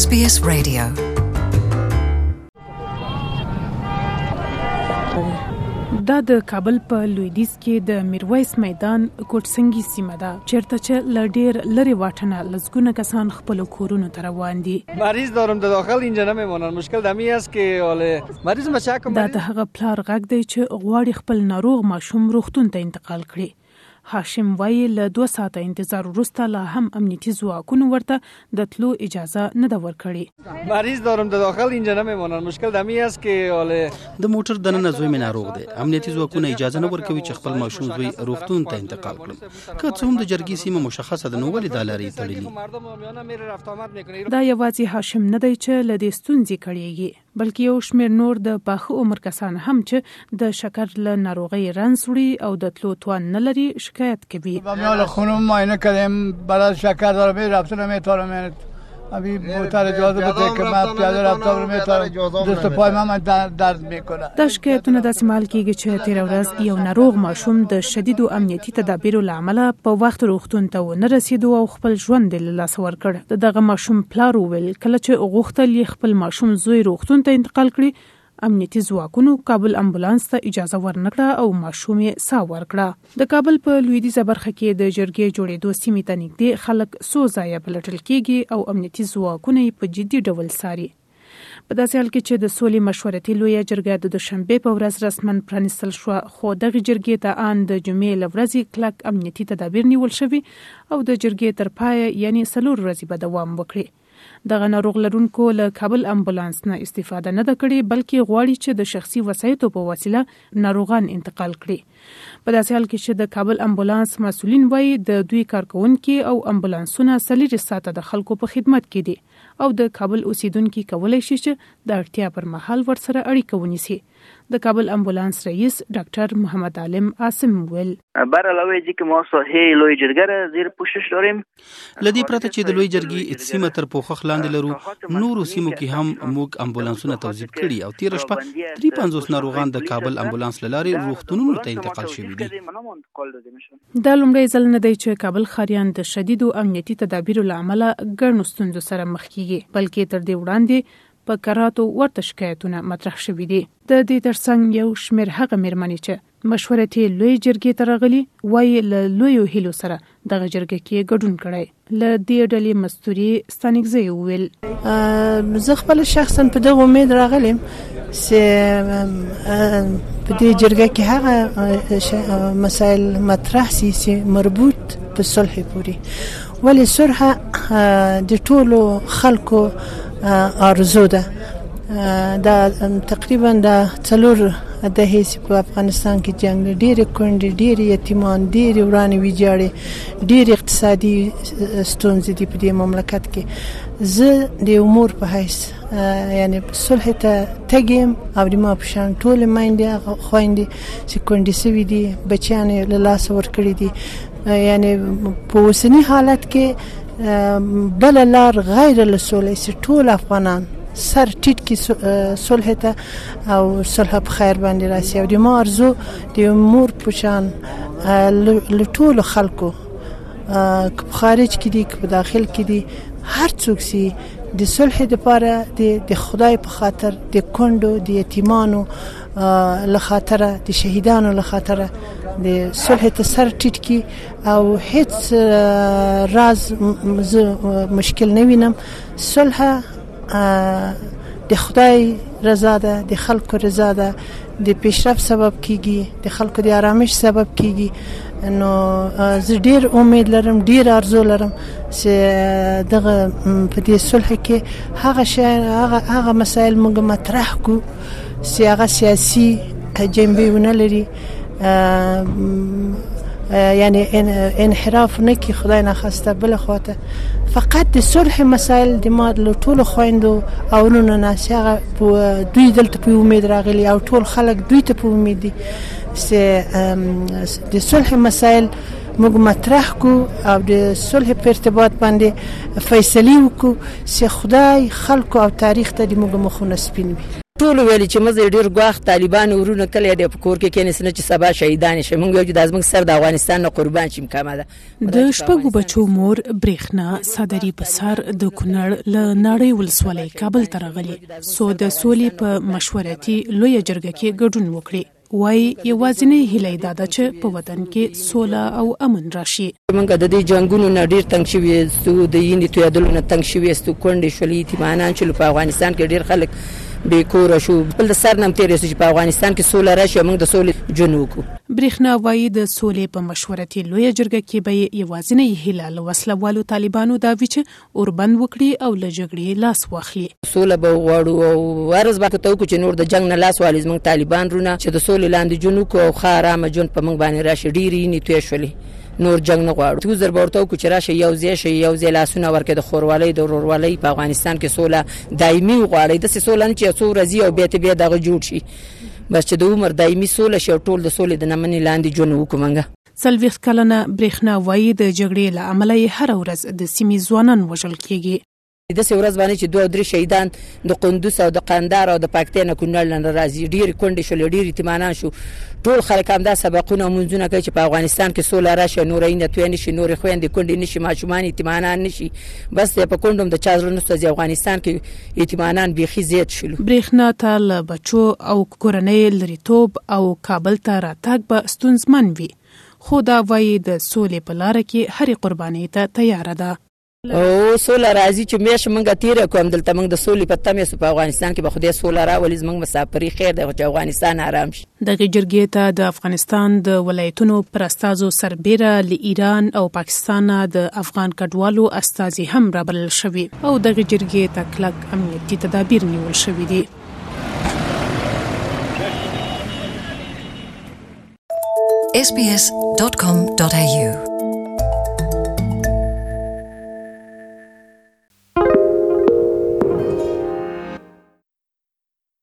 SBS Radio دا د کابل په لویدیځ کې د میرویس میدان کوټسنګي سیمه ده چیرته چې لړډیر لری واټنه لزګونه کسان خپل کورونو ته روان دي مریض دارم د داخل اینجا نمیمونن مشکل د می است کې ول مریض مشاکم دا د هغه پلار غږ دی چې غواړي خپل ناروغ ماشوم روغتون ته انتقال کړي هاشم وايي، له دوه ساعته انتظار وروسته لا هم امنیتي ځواکونو ورته د تلو اجازه نه ده ورکړې. مریض دارم د داخل اینجا نمیمانن مشکل دمی است که حال د موټر دننه زوی مې ناروغ دی امنیتي ځواکونه اجازه نه ورکوي چې خپل ماشوم زوی روغتون ته انتقال کړم که څه هم د جرګي سیمه مشخصه ده نو ولې دا لارې تړلي دا یوازې هاشم نه دی چې له دې ستونزې کړېږي بلکې یو شمېر نور د پاخه عمر کسان هم چې د شکر له ناروغۍ رنځ وړي او د تلو توان نه لري، شکایت کوي. بمیال خونم معاینه کردیم برای شکر دارم ولی رفته نمیتوانم ابي موتر اجازه بده که ما پیاده رفتار میتونم دست پای ما درد میکنه دا شکایتونه داسې مهال کیږي چې تیر ورځ یو ناروغ ماشوم د شدیدو امنیتي تدابیرو له امله په وخت روغتون ته ونه رسیدو او خپل ژوند یې له لاسه ورکړ. د دغه ماشوم پلار وویل، کله چې غوښتل یې خپل ماشوم زوی روغتون ته انتقال کړي، امنیتي ځواکونو کابل امبولانس ته اجازه ورنکړه او ماشوم یې ساه ورکړه. د کابل په لویدیځه برخه کې د جرګې جوړیدو سیمې ته نږدې خلک څو ځایه پلټل کیږي او امنیتي ځواکونه یې په جدي ډول څاري. په داسې حال کې چې د سولې مشورتي لویه جرګه د دوشنبې په ورځ رسما پرانیستل شوه، خو دغې جرګې ته آن د جمعې له ورځې کلک امنیتي تدابیر نیول شوي او د جرګې تر پایه یعنې څلور ورځې به دوام وکړي. دغه ناروغ لرونکو له کابل امبولانس نه استفاده نه ده کړې، بلکې غواړي چې د شخصي وسایطو په وسیله ناروغان انتقال کړي. په داسې حال کې چې د کابل امبولانس مسؤلین وایي، د دوی کارکوونکي او امبولانسونه څلېرش ساعته د خلکو په خدمت کې دي. او د کابل اوسېدونکي کولای شي چې د اړتیا پر مهال ورسره اړیکه ونیسي. د کابل امبولانس رئیس ډاکټر محمد عالم عاصم وویل. له دې پرته چې د لویې جرګې سیمه تر پوښښ لاندې لرو، نورو سیمو کې هم موږ امبولانسونه توظیف کړي او تېره شپه درې پنځوس ناروغان د کابل امبولانس له لارې روغتونونو ته انتقال شوي دي. دا لومړی ځل نه دی چې کابل ښاریان د شدیدو امنیتي تدابیرو له امله ګڼو ستونزو سره مخ کیږي، بلکې تر دې وړاندې په کراتو ورته شکایتونه مطرح شوي دي. د دې ترڅنګ یو شمېر هغه مېرمنې چې مشورتي لویې جرګې ته راغلي، وايي له لویو هیلو سره دغه جرګه کې ګډون کړی. له دې ډلې مستوري ستانکزی وویل زه خپل شخصا په دغه امید راغلم چې په دې جرګه کې هغه مسایل مطرح سي چې مربوط په صلح پوري ولی صلح د ټولو خلکو ارزو ده دا تقریبا د څلور د هیڅ په افغانستان کې جنگ ډېر کونډې ډېر یتیمان ډېر ورانه ویجاړي ډیر اقتصادي ستونزې دي په دې مملکت کې زه د امور په حیث یعنی صلح ته تګیم او د ما په شان ټول مایندې خويندې چې کونډې سوي دي بچیان له لاس ور کړی دي یعنی په اوسنی حالت کې بل لار غیر له سولې چې ټول افغانان سر ټیټ کې صلح ته او صلح په خیر باندې راسي او د ما ارزو د مور په شان له ټولو خلکو که په خارج کې دي که په داخل کې دي هر څوک سي د صلح لپاره د خدای په خاطر د کندو د یتیمانو له خاطر د شهیدانو له خاطر د صلح ته سر ټیټ کی او هیڅ راز مشکل نه وینم صلح د خدای رضا ده د خلکو رضا ده د پیشرفت سبب کیږي د خلکو د آرامش سبب کیږي نو زه ډیر امید لرم ډیر ارزو لرم چې دغه په دې صلح کې هغه شی هغه هغه مسایل موږ مطرح کو چې هغه سیاسي جنبه ونه لري یعنی انحراف نه کی خدای نه خواسته بل خواته فقط د صلح مسائل د ما له ټولو خويندو او نونو نه هغه دوی دلته په امید راغلي او ټول خلک دوی ته په امید دي د صلح مسائل موږ مطرح کو او د صلح په ارتباط باندې فیصله وکړو چې خدای خلکو او تاریخ ته د موږ مخونه سپین وي ټولو ویلي چې مزه یې ډېر ګواښ طالبانو ورونه کلی دی په کور کې کېنس نه چې سبا شهیدان شي موږ ویل چې دا زموږ سر د افغانستان نه قربان شي کمه ده د شپږو بچو مور برېښنا صدري په سر د کونړ له نړۍ ولسوالۍ کابل ته راغلي څو د سولې په مشورتي لویه جرګه کې ګډون وکړي وايي، یوازینۍ هیله یې دا ده چې په وطن کې سوله او امن راشي. موږ د دې جنګونو نه ډېر تنګ شوي یستو، د وینې تویېدلو نه تنګ شوي یستو، کونډې شولې، یتیمانان شولو، په افغانستان کې ډېر خلک بې کوره شو، خپل د سر نه هم تېر یستو چې په افغانستان کې سوله راشي او موږ د سولې ژوند وکړو. برېښنا وايي، د سولې په مشورتي لویه جرګه کې به یې یوازینۍ هیله له وسله والو طالبانو دا وي چې اوربند وکړي او له جګړې لاس واخلي. سوله به وغواړو او عرض به ورته وکړو چې نور د جنګ نه لاس واخلي، زموږ طالبان وروڼه چې د سولې لاندې ژوند وکړو او ښه ارامه ژوند په موږ باندې راشي، ډېرې وینې تویې شولې، نور جنګ نه غواړو، عذر به ورته وکړو چې راشئ یو ځای شئ، یو ځای لاسونه ورکړئ، د خورورولۍ، د ورورولۍ په افغانستان کې سوله دایمي وغواړئ، داسې سوله نه چې یو څو ورځې او بیا ته بیا دغه جوړ شي، بس چې د عمر دایمي سوله شي او ټول د سولې د نمنې لاندې ژوند وکړو موږ. څلوېښت کلنه برېښنا وايي، د جګړې له امله یې هره ورځ د سیمې ځوانان وژل کېږي. داسې ورځ باندې چې دوه او درې شهیدان د قندوز او د قندهار او د پکتیا نه کونړ نه راځي، ډېرې کونډې شولې، ډېر یتیمانان شو، ټول خلک همدا سبقونه او لمونځونه کوي چې په افغانستان کې سوله راشي او نورې نتوې نه شي، نورې خویندې کونډې نه شي، ماشومان یتیمانان نه شي، بس دی په کونډو هم د چا زړه نه سوځي، افغانستان کې. یتیمانان بیخي زیات شولو. برېښنا ته له بچو او کورنۍ لريتوب او کابل ته راتګ به ستونزمن وي، خو دا وايي د سولې په لاره کې هرې قربانۍ ته تیاره ده. هو سوله راځي چې میاشت موږ تیره کړو همدلته موږ د سولې په تمه یاستو په افغانستان کې به خدای سوله راولي زموږ مسافري خیر دی خو چې افغانستان ارام شي. دغې جرګې ته د افغانستان د ولایتونو پر استازو سربېره له ایران او پاکستانه د افغان کډوالو استازي هم رابلل شوي او دغې جرګې ته کلک امنیتي تدابیر نیول شوي دي. sbs.com.au